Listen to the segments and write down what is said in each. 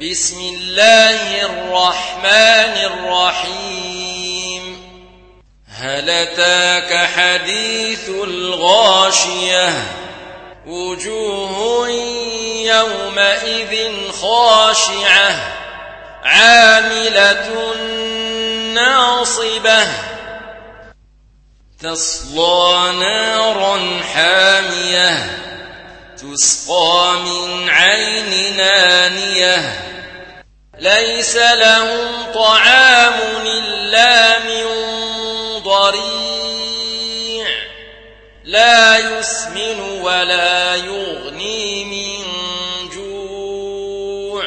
بسم الله الرحمن الرحيم. هل أتاك حديث الغاشية؟ وجوه يومئذ خاشعة عاملة ناصبة. تصلى نارا حامية. تسقى من عين نانية. ليس لهم طعام إلا من ضريع. لا يسمن ولا يغني من جوع.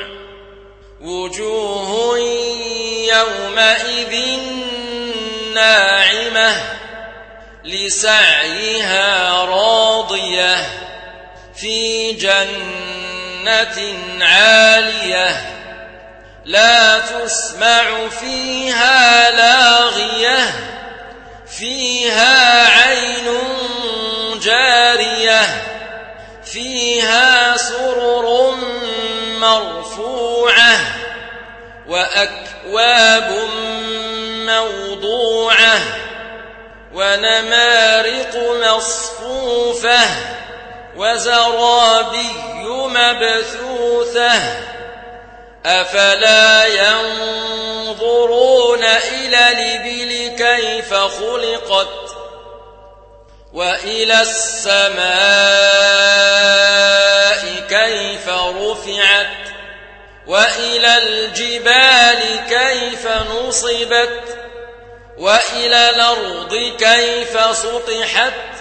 وجوه يومئذ ناعمة. لسعيها راضية. في جنة عالية لا تسمع فيها لاغية فيها عين جارية فيها سرر مرفوعة وأكواب موضوعة ونمارق مصفوفة وزرابي مبثوثة أفلا ينظرون إلى الإبل كيف خلقت؟ وإلى السماء كيف رفعت؟ وإلى الجبال كيف نصبت؟ وإلى الأرض كيف سطحت؟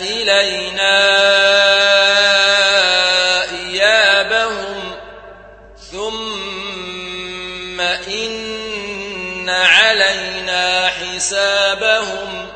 إلينا إيابهم ثم إن علينا حسابهم